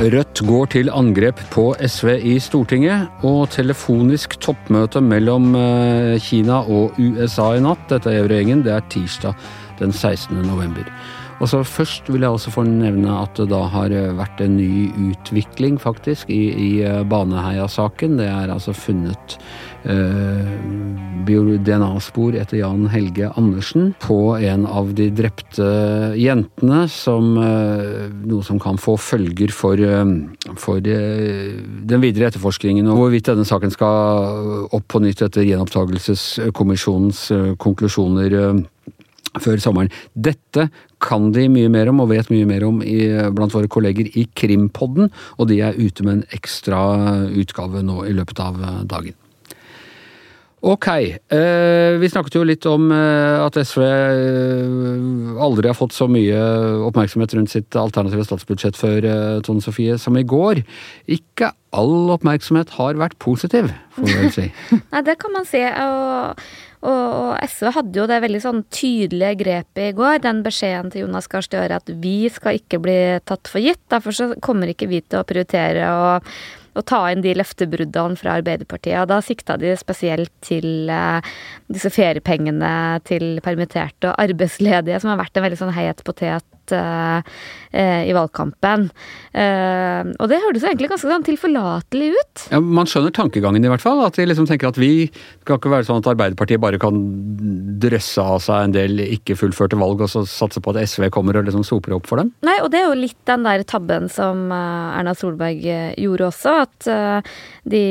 Rødt går til angrep på SV i Stortinget, og telefonisk toppmøte mellom eh, Kina og USA i natt. Dette er Eurogjengen. Det er tirsdag den 16. november. Og så Først vil jeg også få nevne at det da har vært en ny utvikling, faktisk, i, i eh, Baneheia-saken. Det er altså funnet eh, DNA-spor etter Jan Helge Andersen på en av de drepte jentene, som eh, noe som kan få følger for, eh, for eh, den videre etterforskningen. Og hvorvidt denne saken skal opp på nytt etter gjenopptakelseskommisjonens eh, konklusjoner før sommeren. Dette kan de mye mer om, og vet mye mer om i, blant våre kolleger i Krimpodden, og de er ute med en ekstra utgave nå i løpet av dagen. Ok, eh, vi snakket jo litt om eh, at SV eh, aldri har fått så mye oppmerksomhet rundt sitt alternative statsbudsjett før, Tone Sofie, som i går. Ikke all oppmerksomhet har vært positiv, får vi vel si. Nei, det kan man si. Og, og, SV hadde jo det veldig sånn tydelige grepet i går. Den beskjeden til Jonas Gahr Støre at vi skal ikke bli tatt for gitt. Derfor så kommer ikke vi til å prioritere å å ta inn de løftebruddene fra Arbeiderpartiet. Og da sikta de spesielt til eh, disse feriepengene til permitterte og arbeidsledige, som har vært en veldig sånn heit potet i valgkampen. Uh, og det hørtes egentlig ganske sånn tilforlatelig ut. Ja, Man skjønner tankegangen i hvert fall. At de liksom tenker at vi skal ikke være sånn at Arbeiderpartiet bare kan drøsse av seg en del ikke fullførte valg og så satse på at SV kommer og liksom soper opp for dem? Nei, og det er jo litt den der tabben som Erna Solberg gjorde også. At de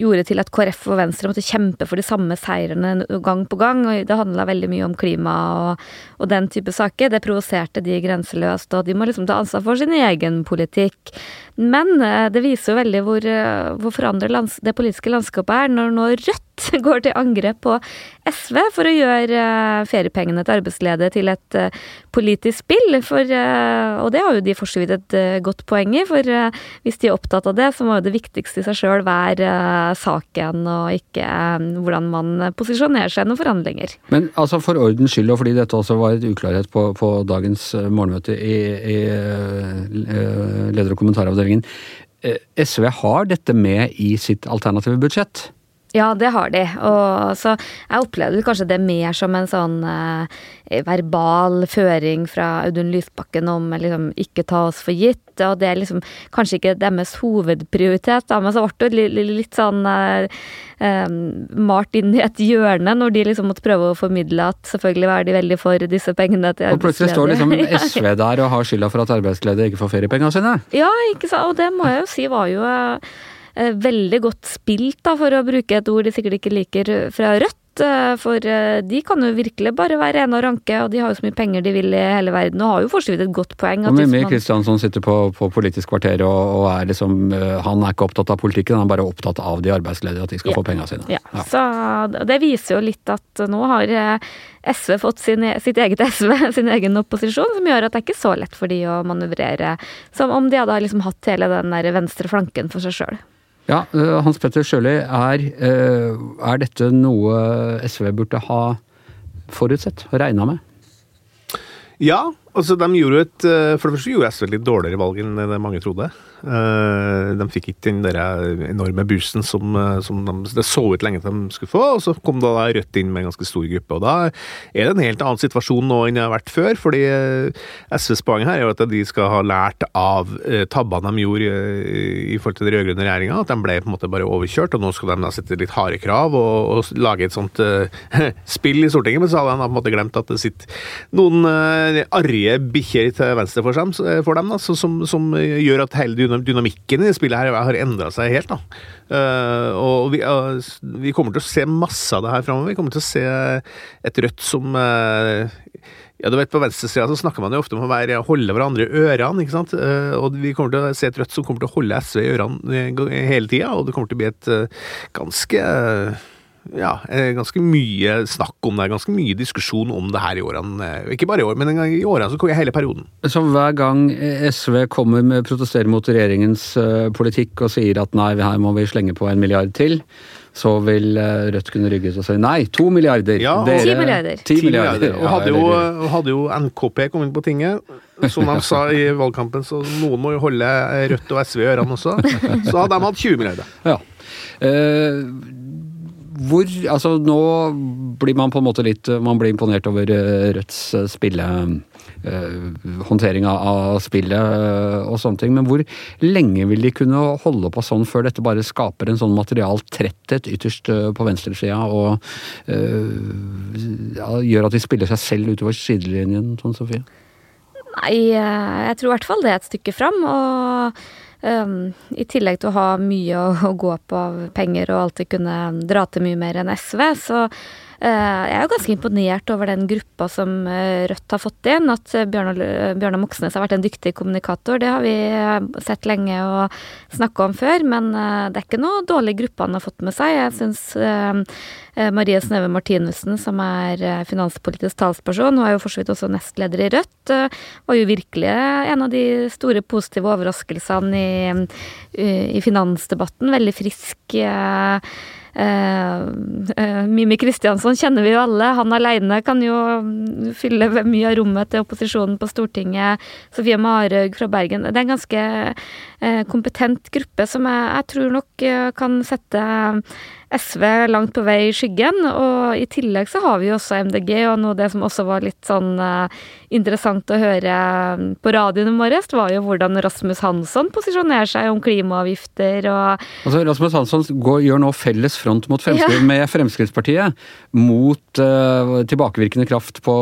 gjorde til at KrF og Venstre måtte kjempe for de samme seirene gang på gang. og Det handla veldig mye om klima og, og den type saker. Det provoserte de grenseløst, og de må liksom ta ansvar for sin egen politikk. Men eh, det viser jo veldig hvor, eh, hvor forandret det politiske landskapet er, når nå Rødt går til angrep på SV for å gjøre eh, feriepengene til arbeidsledige til et politisk spill. For, og det har jo de for så vidt et godt poeng i, for hvis de er opptatt av det, så må jo det viktigste i seg sjøl være saken, og ikke hvordan man posisjonerer seg noen forhandlinger. Men altså for ordens skyld, og fordi dette også var et uklarhet på, på dagens morgenmøte i, i leder- og kommentaravdelingen. Eh, SV har dette med i sitt alternative budsjett? Ja, det har de. Og så jeg opplevde kanskje det mer som en sånn eh, verbal føring fra Audun Lysbakken om liksom ikke ta oss for gitt. Og det er liksom kanskje ikke deres hovedprioritet, da, men så ble det litt, litt sånn eh, eh, malt inn i et hjørne når de liksom måtte prøve å formidle at selvfølgelig var de veldig for disse pengene til arbeidsledige. Og plutselig står liksom SV der og har skylda for at arbeidsledige ikke får feriepengene sine? Ja, ikke sant. Og det må jeg jo si var jo eh, Eh, veldig godt spilt, da, for å bruke et ord de sikkert ikke liker, fra Rødt. Eh, for eh, de kan jo virkelig bare være rene og ranke, og de har jo så mye penger de vil i hele verden, og har jo for så vidt et godt poeng. Og Mimmi Kristiansson sitter på, på Politisk kvarter og, og, er liksom Han er ikke opptatt av politikken, han er bare opptatt av de arbeidsledige, at de skal ja. få pengene sine. Ja. ja. Så det viser jo litt at nå har SV fått sin, e, sitt eget SV, sin egen opposisjon, som gjør at det er ikke så lett for de å manøvrere som om de hadde liksom hatt hele den der venstre flanken for seg sjøl. Ja, eh, Hans Petter Sjøli, er, eh, er, dette noe SV burde ha forutsett og regna med? Ja, altså de gjorde et eh, For det første gjorde SV et litt dårligere valg enn mange trodde. Eh, de fikk ikke den der enorme boosten som, eh, som de, det så ut lenge til de skulle få. og Så kom da Rødt inn med en ganske stor gruppe. og Da er det en helt annen situasjon nå enn det har vært før. fordi eh, SVs poeng her er jo at de skal ha lært av tabbene de gjorde i, forhold til den rød-grønne regjeringa. At de ble på en måte bare overkjørt, og nå skal de da sette litt harde krav og, og lage et sånt uh, spill i Stortinget. Men så hadde de på en måte glemt at det sitter noen uh, arrige bikkjer til venstre for, dem, for dem da, som, som, gjør at hele dynamikken i spillet her har endra seg helt. da. Uh, og vi, uh, vi, kommer til å se masse av det her framover. Vi kommer til å se et Rødt som uh, ja, du vet På venstresida snakker man jo ofte om å være, holde hverandre i ørene. ikke sant? og Vi kommer til å se et Rødt som kommer til å holde SV i ørene hele tida, og det kommer til å bli et ganske ja, eh, ganske mye snakk om det, ganske mye diskusjon om det her i årene. Eh, ikke bare i år, men i årene så kommer hele perioden. Så hver gang SV kommer med protesterer mot regjeringens eh, politikk og sier at nei, her må vi slenge på en milliard til, så vil eh, Rødt kunne rygge ut og si nei, to milliarder. Ja, og- Ti milliarder. Ti 10 milliarder. Og hadde jo, hadde jo NKP kommet på tinget, som de sa i valgkampen, så noen må jo holde Rødt og SV i ørene også, så hadde de hatt 20 milliarder. Ja. Eh, hvor Altså, nå blir man på en måte litt Man blir imponert over eh, Rødts eh, spille... eh, håndtering av- spillet og sånne ting. Men hvor lenge vil de kunne holde på sånn før dette bare skaper en sånn material tretthet ytterst på venstresida og ja, gjør at de spiller seg selv utover sidelinjen, sånn Sofie? Nei, jeg tror i hvert fall det er et stykke fram. Og i tillegg til å ha mye å, å gå på av penger og alltid kunne dra til mye mer enn SV, så jeg er jo ganske imponert over den gruppa som eh, Rødt har fått inn. At eh, Bjørnar, eh, Moxnes har vært en dyktig kommunikator. Det har vi eh, sett lenge og snakka om før. Men eh, det er ikke noe dårlig gruppe han har fått med seg. Jeg syns eh, eh, Marie Sneve Martinussen, som er eh, finanspolitisk talsperson, og er jo for så vidt også nestleder i Rødt, eh, var jo virkelig en av de store positive overraskelsene i, i finansdebatten. Veldig frisk. Eh, Eh, eh, Kristiansson kjenner vi jo alle. Han aleine kan jo mm, fylle mye av rommet til opposisjonen på Stortinget. Sofie Marhaug fra Bergen. Det er en ganske eh, kompetent gruppe som jeg, jeg tror nok eh, kan sette SV langt på vei i skyggen. Og i tillegg så har vi jo også MDG, og noe det som også var litt sånn eh, interessant å høre mm, på radioen i morges, var jo hvordan Rasmus Hansson posisjonerer seg om klimaavgifter og Altså, Rasmus Hansson går, gjør nå felles front mot Fremskritt, Ja. med Fremskrittspartiet mot uh, tilbakevirkende kraft på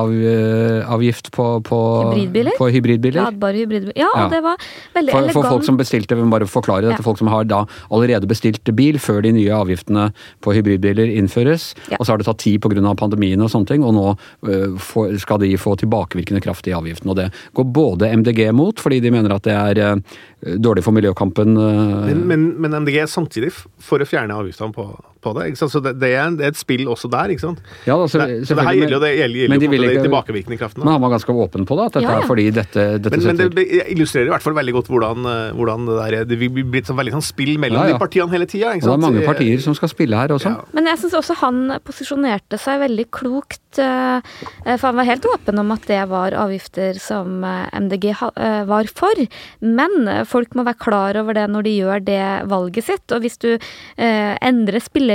klimaavgift på, på Hybridbiler? På hybridbiler. ladbare hybridbiler. Ja, Ja. det var veldig For, elegant. for folk som bestilte, vi må bare forklare det, Ja. til folk som har da allerede bestilt bil før de nye avgiftene på hybridbiler innføres. Ja. Og så har det tatt tid pga. pandemien og sånne ting, og nå uh, for, skal de få tilbakevirkende kraft i avgiften. Og det går både MDG mot, fordi de mener at det er uh, dårlig for miljøkampen. Men, men, men MDG er samtidig f- for å fjerne avgiftene på, på det. Ikke sant? Så det, det, er, det er et spill også der, ikke sant? ja, da, så, Det, så det her gjelder jo det gjelder, men gjelder de på vil ikke- den tilbakevirkende kraften. Men han var ganske åpen på det, at dette Ja, ja. er fordi dette, dette Men, men det illustrerer i hvert fall veldig godt hvordan, eh, hvordan det der Det vil bli et sånn veldig sånn spill mellom Ja, ja. de partiene hele tida. Og det er mange partier som skal spille her også. Ja. Men jeg syns også han posisjonerte seg veldig klokt. eh, For han var helt åpen om at det var avgifter som eh, MDG eh, var for. Men eh, folk må være klar over det når de gjør det valget sitt. Og hvis du eh, endrer spillereglene,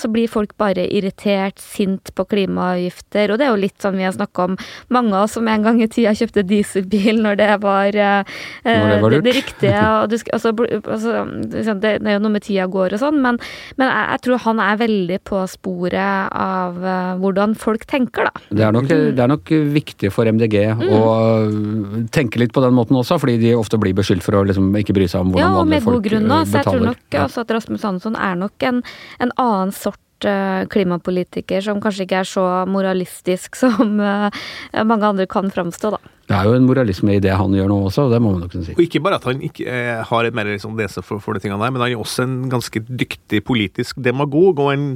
så blir folk bare irritert, sint på klimaavgifter. Og det er jo litt sånn vi har snakka om, mange av oss som en gang i tida kjøpte dieselbil når det var, eh, Når det var det, det riktige. Og du, altså, altså, det, er jo noe med tida går og sånn, men, men jeg, jeg tror han er veldig på sporet av uh, hvordan folk tenker, da. Det er, nok, det er nok viktig for MDG Mm. å øh, tenke litt på den måten også, fordi de ofte blir beskyldt for å liksom ikke bry seg om hvordan Ja, og vanlige med god grunn òg. Så jeg tror nok Ja. også at Rasmus Hansson er nok en, en annen sort eh, klimapolitiker som kanskje ikke er så moralistisk som eh, mange andre kan framstå, da. Det er jo en moralisme i det han gjør nå også, det må man jo kunne si. Og ikke bare at han ikke eh, har et mer liksom, nese for, for de tingene der, men han er også en ganske dyktig politisk demagog og en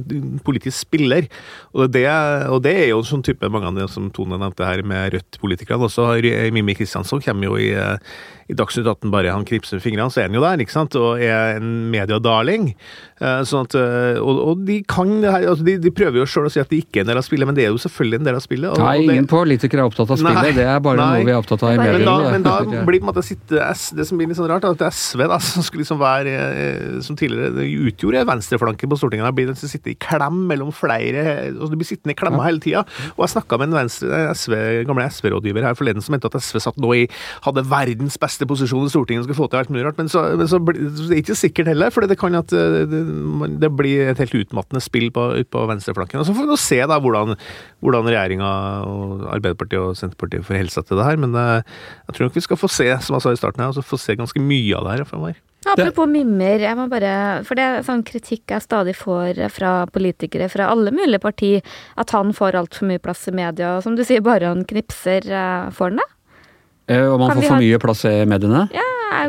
politisk spiller. Og det, og det er jo en sånn type mange av de som Tone nevnte her, med Rødt-politikerne. Også Mimmi Kristiansson kommer jo i, eh, i Dagsnytt 18 bare han knipser med fingrene, så er han jo der, ikke sant? Og er en mediedarling. Eh, Sånn at, eh, og, og de kan det her, altså de, de prøver jo sjøl å si at de ikke er en del av spillet, men det er jo selvfølgelig en del av spillet. Og, Nei, og det- ingen politikere er opptatt av spillet, Nei, det er bare nei. noe vi er opptatt av i mediene. men da, men da det blir på en måte sitte Det som blir litt sånn rart, er at SV, da, som skulle liksom være eh, Som tidligere utgjorde venstreflanken på Stortinget, da blir den som sitter i klem mellom flere altså Du blir sittende i klemma hele tida. Og jeg snakka med en venstre, SV, gamle SV-rådgiver her forleden som mente at SV satt nå i hadde verdens beste posisjon i Stortinget og skulle få til alt mulig rart. Men så, men så blir det er ikke sikkert heller, for det kan at eh, det, det blir et helt utmattende spill på, på venstreflanken. Og Så får vi nå se da hvordan, hvordan regjeringa og Arbeiderpartiet og Senterpartiet forholder seg til det her. Men eh, jeg tror nok vi skal få se, som jeg sa i starten her, altså få se ganske mye av det her fremover. Apropos mimmer, jeg må bare For det er sånn kritikk jeg stadig får fra politikere fra alle mulige parti, at han får altfor mye plass i media. Og som du sier, bare han knipser, eh, får han det? Eh, Og man Kan får for ha- mye plass i mediene. Ja,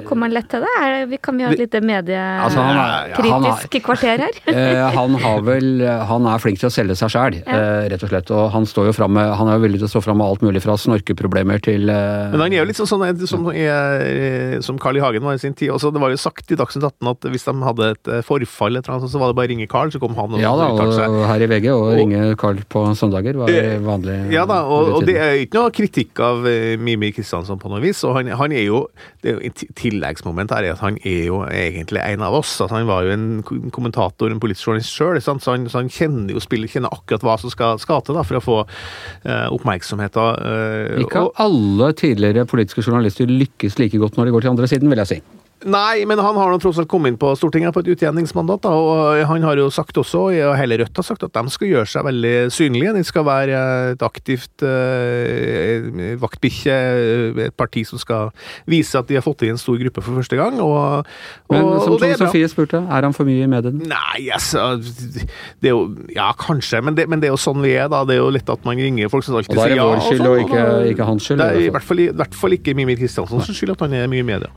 Kommer han lett til det? Er, vi kan vi ha et lite Altså, mediekritisk er- kvarter her? Eh, han har vel Han er flink til å selge seg sjæl, ja. rett og slett. Og han står jo fremme... med Han er jo villig til å stå fram med alt mulig fra snorkeproblemer til eh, Men han er jo litt sånn, sånn som, er, som Carl I. Hagen var i sin tid. Også, det var jo sagt i Dagsnytt 18 at hvis de hadde et eh, forfall, et annet, så var det bare å ringe Carl, så kom han og Ja da, og her i VG, og Og- ringe Carl på søndager var Eh, vanlig. Ja da, og, og det er ikke noe kritikk av eh, Mimi Kristiansson på noe vis. Og han, han er jo det er jo tilleggsmoment her er at han er jo egentlig en av oss. Altså, han var jo en kommentator, en politisk journalist sjøl, så, så han kjenner jo spillet, kjenner akkurat hva som skal, skal til da, for å få uh, oppmerksomhet. da, eh, Ikke og- alle tidligere politiske journalister lykkes like godt når de går til andre siden, vil jeg si. Nei, men han har tross alt kommet inn på Stortinget på et utjevningsmandat, og han har jo sagt også, og hele Rødt har sagt, at de skal gjøre seg veldig synlige. De skal være et aktivt eh, vaktbikkje, et parti som skal vise at de har fått inn en stor gruppe for første gang, og, og, Men som Tone. Sofie spurte, er han for mye i mediene? Nei, altså Det er jo Ja, kanskje, men det, men det er jo sånn vi er, da. Det er jo lett at man ringer folk som alltid sier ja. Og da er det vår skyld, sånn, og ikke, ikke hans skyld. Det er i i hvert fall. i hvert fall ikke Mimir Kristiansens skyld at han er mye i media.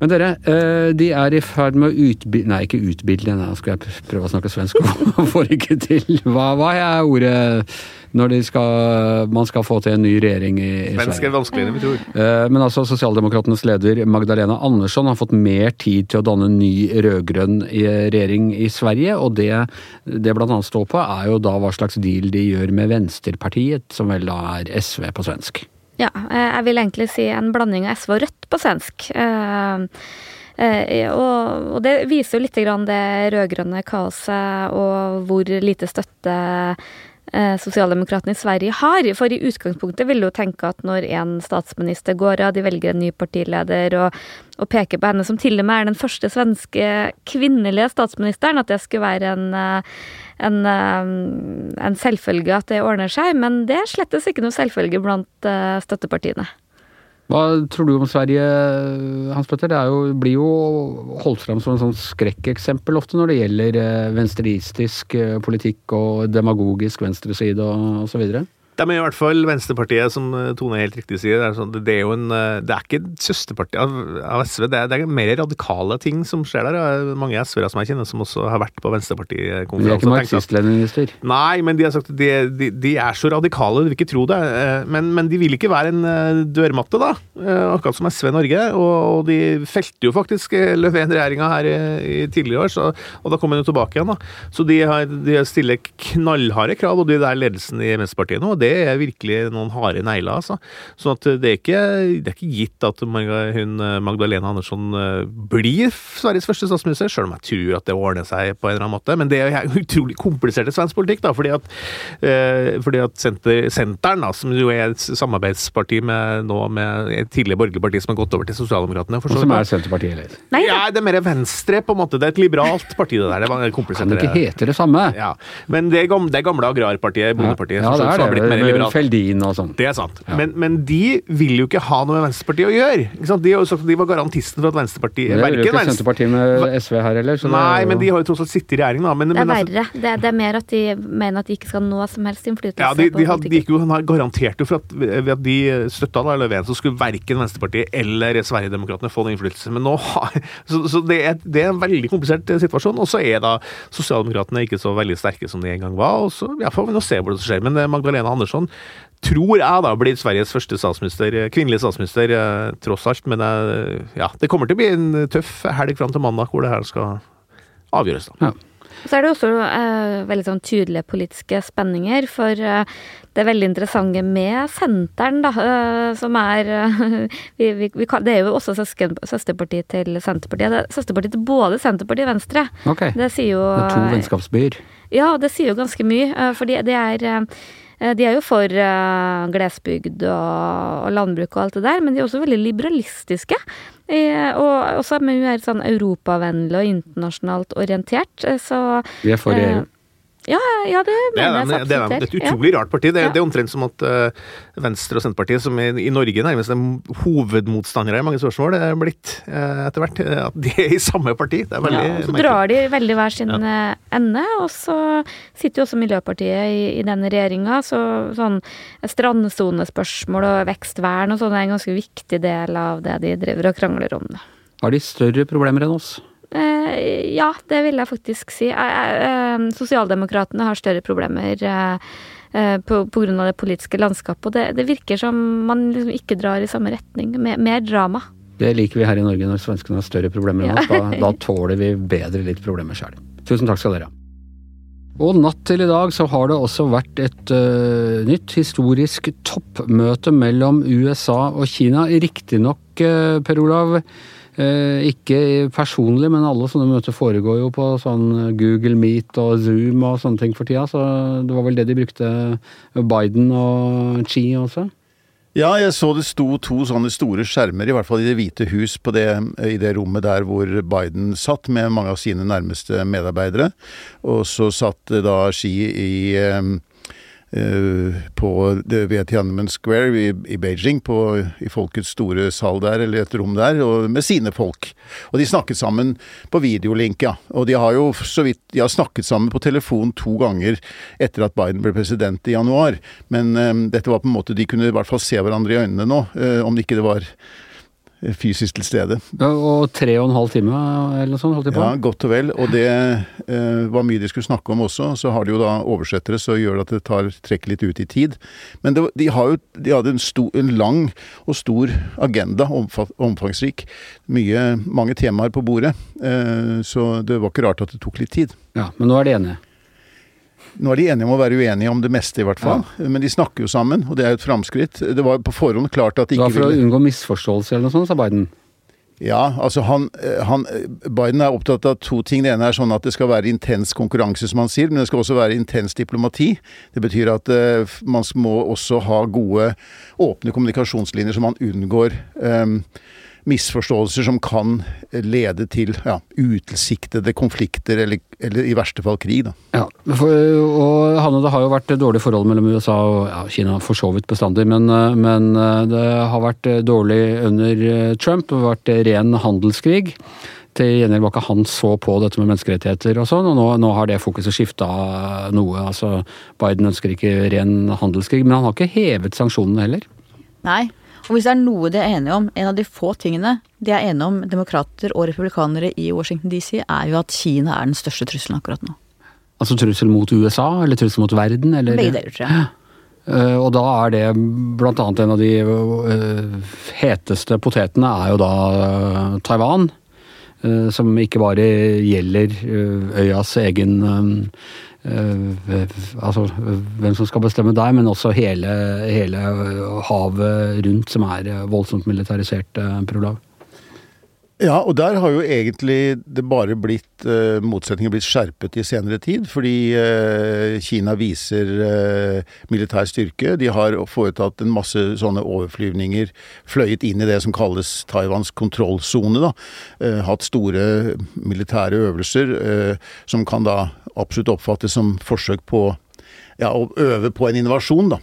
Men dere, de er i ferd med å utbilde Nei, ikke utbilde, nå skal jeg prøve å snakke svensk og får ikke til. Hva, hva er ordet når de skal, man skal få til en ny regjering i, i Svensk er vanskeligere enn vi tror. Eh, Men altså, Sosialdemokratenes leder Magdalena Andersson har fått mer tid til å danne ny rød-grønn regjering i Sverige, og det det blant annet står på, er jo da hva slags deal de gjør med Venstrepartiet, som vel da er SV på svensk. Ja, eh, jeg vil egentlig si en blanding av SV og Rødt på svensk. Eh, og, og det viser jo litt grann det rød-grønne kaoset og hvor lite støtte eh, Sosialdemokratene i Sverige har. For i utgangspunktet vil du jo tenke at når en statsminister går av, de velger en ny partileder og, og peker på henne som til og med er den første svenske kvinnelige statsministeren, at det skulle være en eh, en, eh, en selvfølge at det ordner seg, men det er slettes ikke noe selvfølge blant støttepartiene. Hva tror du om Sverige, Hans Petter? Det jo, blir jo holdt fram som en sånn skrekkeksempel ofte når det gjelder eh, venstreistisk eh, politikk og demagogisk venstreside og osv. De er i hvert fall Venstrepartiet, som eh, Tone helt riktig sier. Det er, sånn, det er jo en eh, Det er ikke søsterpartiet av, av SV, det er, det er mer radikale ting som skjer der. Det er mange SV-ere som jeg kjenner som også har vært på De er Venstrepartikonferanse. ikke og marxist-leninister. Nei, men de har sagt at de, de, de er så radikale, du vil ikke tro det. eh, Men, men de vil ikke være en dørmatte, da. Akkurat som SV Norge. Og, og de felte jo faktisk Löfven-regjeringa her i, i tidligere år, så, og da kom hun jo tilbake igjen. da. Så de, har, de stiller knallharde krav, og de der ledelsen i Venstrepartiet nå, det er virkelig noen harde negler, altså. Så at det er ikke, det er ikke gitt at hun eh, Magdalena Andersson eh, blir Sveriges første statsminister, selv om jeg tror at det ordner seg på en eller annen måte. Men det er utrolig komplisert i svensk politikk, da, fordi at, eh, fordi at senter, Senteren, da, som jo er et samarbeidsparti med, nå med et tidligere borgerlig parti som har gått over til Sosialdemokratene for Og så som er Senterpartiet, eller? Nei ja, det er mer venstre, på en måte. Det er et liberalt parti, det der. Det var komplisert. Kan det ikke hete det samme? Ja, men det, gamle, det gamle agrarpartiet, bondepartiet, ja, som det har er blitt det. Mer Med. Feldin og sånn. Det er sant. Ja. Men, men de vil jo ikke ha noe med Venstrepartiet å gjøre. Ikke sant? De har jo sagt at de var garantisten for at Venstrepartiet Det vil jo ikke Venstre... Senterpartiet med SV her heller. så Nei, jo- men de har jo tross alt sittet i regjering, da. Men, Det er men altså- verre. Det, det er mer at de mener at de ikke skal ha noe som helst innflytelse Ja, de, de, de, gikk jo, han har garantert jo for at ved at de støtta da Löfven, så skulle verken Venstrepartiet eller Sverigedemokraterna få noen innflytelse. Men nå har Så, så det, er, det er en veldig komplisert eh, situasjon. Og så er da Sosialdemokratene ikke så veldig sterke som de en gang var. Og så ja, får vi nå se hvor det skjer. Men Magdalena Magdalena Andersson tror jeg da blir Sveriges første statsminister, eh, kvinnelige statsminister, eh, tross alt. Men jeg, ja, det kommer til å bli en tøff helg fram til mandag hvor det her skal avgjøres. da. Så er det også eh, veldig sånn tydelige politiske spenninger, for eh, det er veldig interessante med Senteren, da, eh, som er eh, vi, vi, vi, kan- Det er jo også søsken, søsterparti til Senterpartiet. Det er søsterparti til både Senterpartiet og Venstre. Okay. Det Det sier jo er to vennskapsbyer. Ja, det sier jo ganske mye, eh, fordi det er eh, de er jo for eh, glesbygd og, og landbruk og alt det der, men de er også veldig liberalistiske. Eh, og også mer sånn europavennlig og internasjonalt orientert. eh, Så Vi er for Eh, EU. Ja, ja, det Det er, mener jeg det, er, absolutt. det er et Ja. utrolig rart parti. Det, Ja. det er omtrent som at eh, Venstre og Senterpartiet, som i, i Norge nærmest er hovedmotstandere i mange spørsmål, det er blitt eh, etter hvert eh, at de er i samme parti. Det er veldig Ja, og så merkelig. drar de veldig hver sin ende, og så sitter jo også Miljøpartiet i, i denne regjeringa, så sånn strandsonespørsmål og vekstvern og sånn er en ganske viktig del av det de driver og krangler om. Har de større problemer enn oss? Eh, ja, det vil jeg faktisk si. Eh, Sosialdemokratene har større problemer eh, eh, av det politiske landskapet, og det, det virker som man liksom ikke drar i samme retning. Mer, mer drama. Det liker vi her i Norge når svenskene har større problemer enn oss. Da, da tåler vi bedre litt problemer sjøl. Tusen takk skal dere ha. Og natt til i dag så har det også vært et uh, nytt historisk toppmøte mellom USA og Kina. Riktignok, uh, Per Olav, ikke personlig, men alle sånne møter foregår jo på sånn Google Meet og Zoom og sånne ting for tida, så det var vel det de brukte Biden og Xi også? Ja, jeg så det sto to sånne store skjermer, i hvert fall i Det hvite hus, det, i det rommet der hvor Biden satt med mange av sine nærmeste medarbeidere. Og så satt da Xi i Eh, på ved Tiananmen Square i, i Beijing, på, i folkets store sal der, eller et rom der, og, med sine folk. Og de snakket sammen på videolink, ja. Og de har jo så vidt de har snakket sammen på telefon to ganger etter at Biden ble president i januar. Men um, dette var på en måte De kunne i hvert fall se hverandre i øynene nå, um, om det ikke det var fysisk til stede. Ja, og tre og en halv time eller noe sånt? holdt de på? Ja, godt og vel. Og det eh, var mye de skulle snakke om også. Så har de jo da oversettere, så gjør det at det tar, trekker litt ut i tid. Men det, de, har jo, de hadde en, stor, en, lang og stor agenda, omfangsrik. Mye, mange temaer på bordet. Eh, så det var ikke rart at det tok litt tid. Ja, Men nå er de enige? Nå er de enige om å være uenige om det meste, i hvert fall. Ja. Men de snakker jo sammen, og det er jo et framskritt. Det var på forhånd klart at de ikke ville Det var for å unngå misforståelse eller noe sånt, sa Biden? Ja, altså han, han, Biden er opptatt av to ting. Det ene er sånn at det skal være intens konkurranse, som han sier, men det skal også være intens diplomati. Det betyr at uh, man må også ha gode, åpne kommunikasjonslinjer, så man unngår um, misforståelser som kan lede til ja, utilsiktede konflikter, eller, eller, i verste fall krig. Da. Ja, for, og Hanne, Det har jo vært dårlig forhold mellom USA og ja, Kina for så vidt bestandig, men, men, det har vært dårlig under Trump. Det har vært ren handelskrig. Til gjengjeld var ikke han så på dette med menneskerettigheter og sånn, og nå, nå har det fokuset skifta noe. altså Biden ønsker ikke ren handelskrig, men han har ikke hevet sanksjonene heller. Nei, og hvis det er noe de er enige om, en av de få tingene de er enige om, demokrater og republikanere i Washington DC, er jo at Kina er den største trusselen akkurat nå. Altså trussel mot USA, eller trussel mot verden? Eller? Begge deler, tror jeg. Uh, og da er det blant annet en av de uh, heteste potetene er jo da uh, Taiwan. Som ikke bare gjelder øyas egen Eh, altså hvem som skal bestemme der, men også hele, hele havet rundt, som er voldsomt militarisert, eh, Prolav. Ja, og der har jo egentlig det bare blitt uh, motsetninger blitt skjerpet i senere tid. Fordi uh, Kina viser uh, militær styrke. De har foretatt en masse sånne overflyvninger. Fløyet inn i det som kalles Taiwans kontrollsone. da, Hatt store militære øvelser som kan da absolutt oppfattes som forsøk på ja, å øve på en innovasjon, da.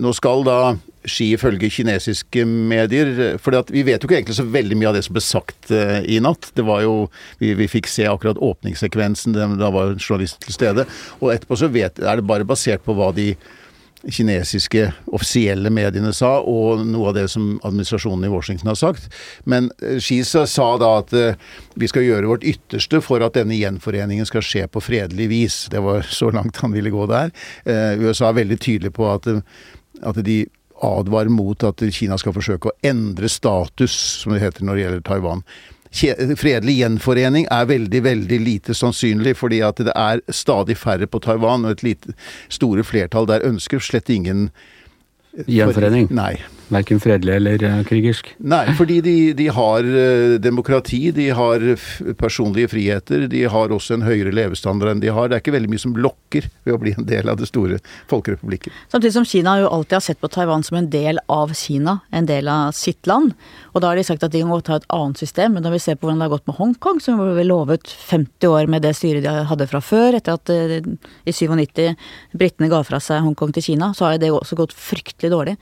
nå skal da ski ifølge kinesiske medier. For vi vet jo ikke egentlig så veldig mye av det som ble sagt uh, i natt. Det var jo, vi, vi fikk se akkurat åpningssekvensen, da var en journalist til stede. Og etterpå så vet, er det bare basert på hva de kinesiske offisielle mediene sa, og noe av det som administrasjonen i Washington har sagt. Men uh, Xi sa da at uh, vi skal gjøre vårt ytterste for at denne gjenforeningen skal skje på fredelig vis. Det var så langt han ville gå der. USA er veldig tydelig på at, at de advarer mot at Kina skal forsøke å endre status, som det heter når det gjelder Taiwan. Fredelig gjenforening er veldig veldig lite sannsynlig, fordi at det er stadig færre på Taiwan, og et lite, store flertall der ønsker slett ingen Gjenforening? Nei. Verken fredelig eller uh, krigersk? Nei, fordi de, de har uh, demokrati, de har personlige friheter, de har også en høyere levestandard enn de har. Det er ikke veldig mye som lokker ved å bli en del av det store folkerepublikken. Samtidig som Kina jo alltid har sett på Taiwan som en del av Kina, en del av sitt land. Og da har de sagt at de kan godt ha et annet system, men når vi ser på hvordan det har gått med Hongkong, som ble lovet 50 år med det styret de hadde fra før, etter at uh, i 97 britene ga fra seg Hongkong til Kina, så har det også gått fryktelig dårlig.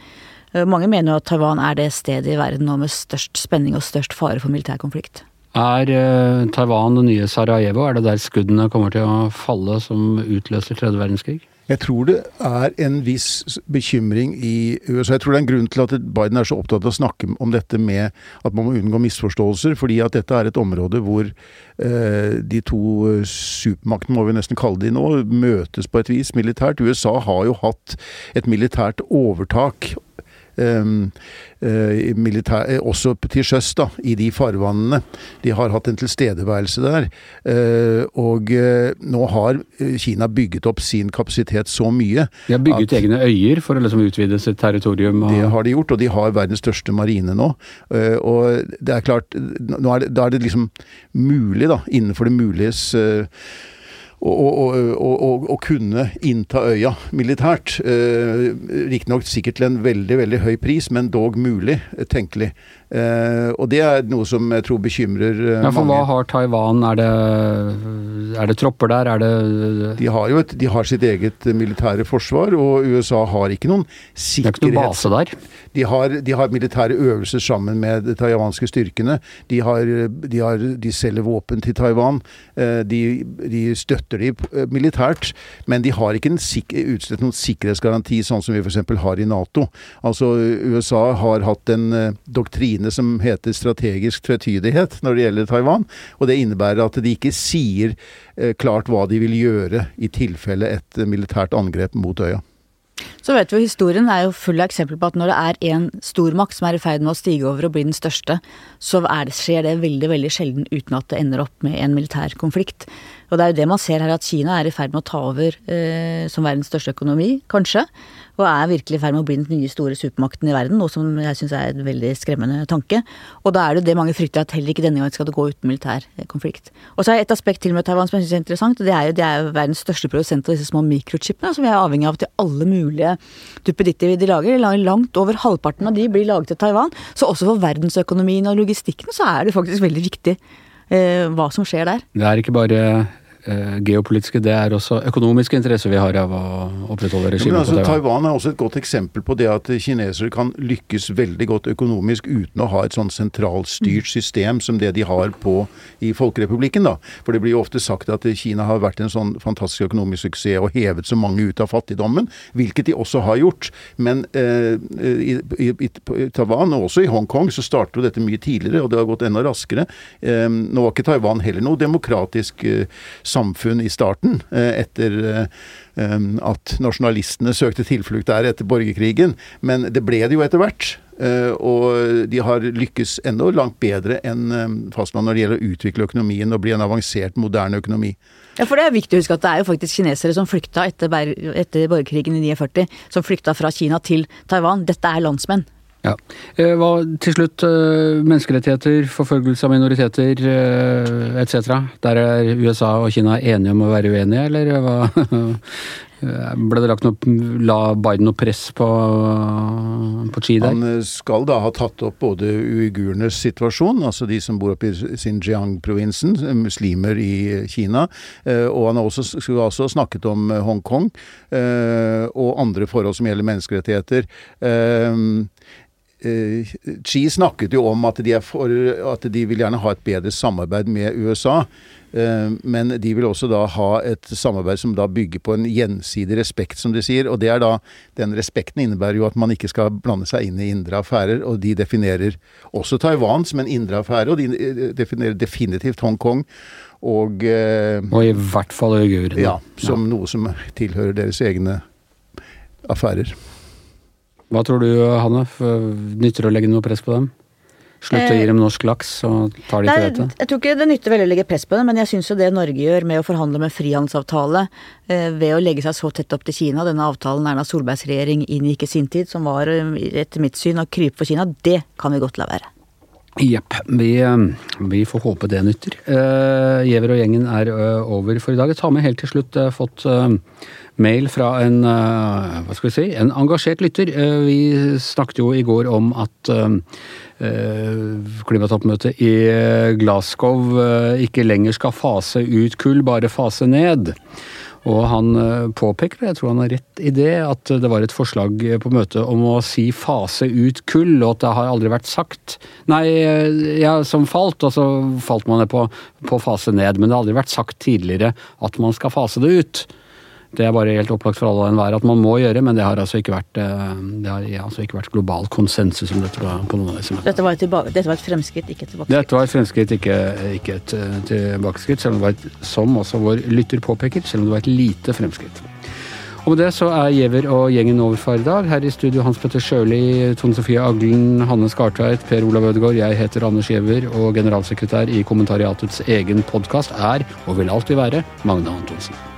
Eh, mange mener jo at Taiwan er det stedet i verden nå med størst spenning og størst fare for militær konflikt. Er uh, Taiwan det nye Sarajevo? Er det der skuddene kommer til å falle som utløser tredje verdenskrig? Jeg tror det er en viss bekymring i USA. Jeg tror det er en grunn til at Biden er så opptatt av å snakke om dette med at man må unngå misforståelser. Fordi at dette er et område hvor eh, de to supermaktene, må vi nesten kalle de nå, møtes på et vis militært. USA har jo hatt et militært overtak militær, eh, også til sjøs, da, i de farvannene. De har hatt en tilstedeværelse der. Eh, og nå har Kina bygget opp sin kapasitet så mye De har bygget at, egne øyer for å liksom utvide sitt territorium? Og... Det har de gjort, og de har verdens største marine nå. Og det er klart, er det, da er det liksom mulig, da, innenfor det muliges å, kunne innta øya militært. Eh, Riktignok sikkert til en veldig veldig høy pris, men dog mulig, tenkelig. Eh, og det er noe som jeg tror bekymrer uh, ja, for mange. Hva har Taiwan? Er det, er det tropper der? Er det De har jo et, de har sitt eget militære forsvar, og USA har ikke noen sikkerhet... Det er ikke noen base der? De har, de har militære øvelser sammen med de taiwanske styrkene. De, har, de, har, de selger våpen til Taiwan. Uh, de, de, støtter de militært, men de har ikke utstedt noen sikkerhetsgaranti, sånn som vi f.eks. har i Nato. Altså, USA har hatt en doktrine doktrine som heter strategisk tvetydighet når det gjelder Taiwan. Og det innebærer at de ikke sier eh, klart hva de vil gjøre i tilfelle et militært angrep mot øya. Så vet vi Historien er jo full av eksempler på at når det er en stormakt som er i ferd med å stige over og bli den største, så det, skjer det veldig veldig sjelden uten at det ender opp med en militær konflikt. Og det er jo det man ser her, at Kina er i ferd med å ta over eh, som verdens største økonomi, kanskje. Og er virkelig i ferd med å bli den nye store supermakten i verden, noe som jeg syns er en veldig skremmende tanke. Og da er det det mange frykter, at heller ikke denne gangen skal det gå uten militær eh, konflikt. Og så er et aspekt til med Taiwan som jeg syns er interessant, og det er jo de er verdens største produsent av disse små mikrochipene, som vi er avhengig av til alle mulige duppeditter de lager. Langt over halvparten av de blir laget i Taiwan. Så også for verdensøkonomien og logistikken så er det faktisk veldig viktig hva som skjer der. Det er ikke bare Eh, geopolitiske, det er også økonomiske interesser vi har av å opprettholde regimet ja, altså, på Taiwan. Taiwan er også et godt eksempel på det at kinesere kan lykkes veldig godt økonomisk uten å ha et sånn sentralstyrt mm. system som det de har på i Folkerepublikken. da. For det blir jo ofte sagt at Kina har vært en sånn fantastisk økonomisk suksess og hevet så mange ut av fattigdommen, hvilket de også har gjort. Men eh, i, i, i, Taiwan, og også i Hongkong, så startet jo dette mye tidligere, og det har gått enda raskere. Eh, nå var ikke Taiwan heller noe demokratisk eh, samfunn i starten, eh, etter eh, at nasjonalistene søkte tilflukt der etter borgerkrigen. Men det ble det jo etter hvert. Eh, og de har lykkes enda langt bedre enn fastlandet når det gjelder å utvikle økonomien og bli en avansert, moderne økonomi. Ja, for det er viktig å huske at det er jo faktisk kinesere som flykta etter, etter borgerkrigen i 49, som flykta fra Kina til Taiwan. Dette er landsmenn. Ja. Eh, hva, til slutt, eh, menneskerettigheter, forfølgelse av minoriteter eh, etc. Der er USA og Kina enige om å være uenige, eller hva? Ble det lagt noe, La Biden noe press på, på Xi der? Han skal da ha tatt opp både uigurenes situasjon, altså de som bor oppe i Xinjiang-provinsen, muslimer i Kina, og han har også, skulle også snakket om Hongkong og andre forhold som gjelder menneskerettigheter. Eh, Xi snakket jo om at de, for, at de, vil gjerne ha et bedre samarbeid med USA. Eh, men de vil også da ha et samarbeid som da bygger på en gjensidig respekt, som de sier. Og det er da, den respekten innebærer jo at man ikke skal blande seg inn i indre affærer. Og de definerer også Taiwan som en indre affære, og de eh, definerer definitivt Hongkong. Og, og i hvert fall uigurene. Ja, som ja. noe som tilhører deres egne affærer. Hva tror du, Hanne? Nytter det å legge noe press på dem? Slutte å gi dem norsk laks, så tar de til dette? Jeg tror ikke det nytter veldig å legge press på dem, men jeg syns jo det Norge gjør med å forhandle med frihandelsavtale eh, ved å legge seg så tett opp til Kina, denne avtalen Erna Solbergs regjering inngikk i sin tid, som var eh, etter mitt syn å krype for Kina, det kan vi godt la være. Jepp. Vi, eh, vi, får håpe det nytter. Gjever og gjengen er over for i dag. Jeg tar med helt til slutt fått mail fra en, eh, hva skal vi si, en engasjert lytter. Eh, vi snakket jo i går om at eh, klimatoppmøtet i Glasgow ikke lenger skal fase ut kull, bare fase ned. Og han påpeker, jeg tror han har rett i det, at det var et forslag på møtet om å si fase ut kull, og at det har aldri vært sagt. Nei, ja, som falt, og så falt man ned på, på fase ned. Men det har aldri vært sagt tidligere at man skal fase det ut. Det er bare helt opplagt for alle og enhver at man må gjøre, men det har altså ikke vært, eh, det har altså ikke vært global konsensus om dette på noen av disse møtene. Dette var, tilbake, dette var et fremskritt, ikke et tilbakeskritt. Dette var et fremskritt, ikke, ikke et eh, tilbakeskritt, selv om det var et, som også vår lytter påpeker, selv om det var et lite fremskritt. Og med det så er Giæver og gjengen over for i dag. Her i studio Hans Petter Sjøli, Tone Sofie Aglen, Hanne Skartveit, Per Olav Ødegaard. Jeg heter Anders Giæver, og generalsekretær i kommentariatets egen podkast er, og vil alltid være, Magne Antonsen.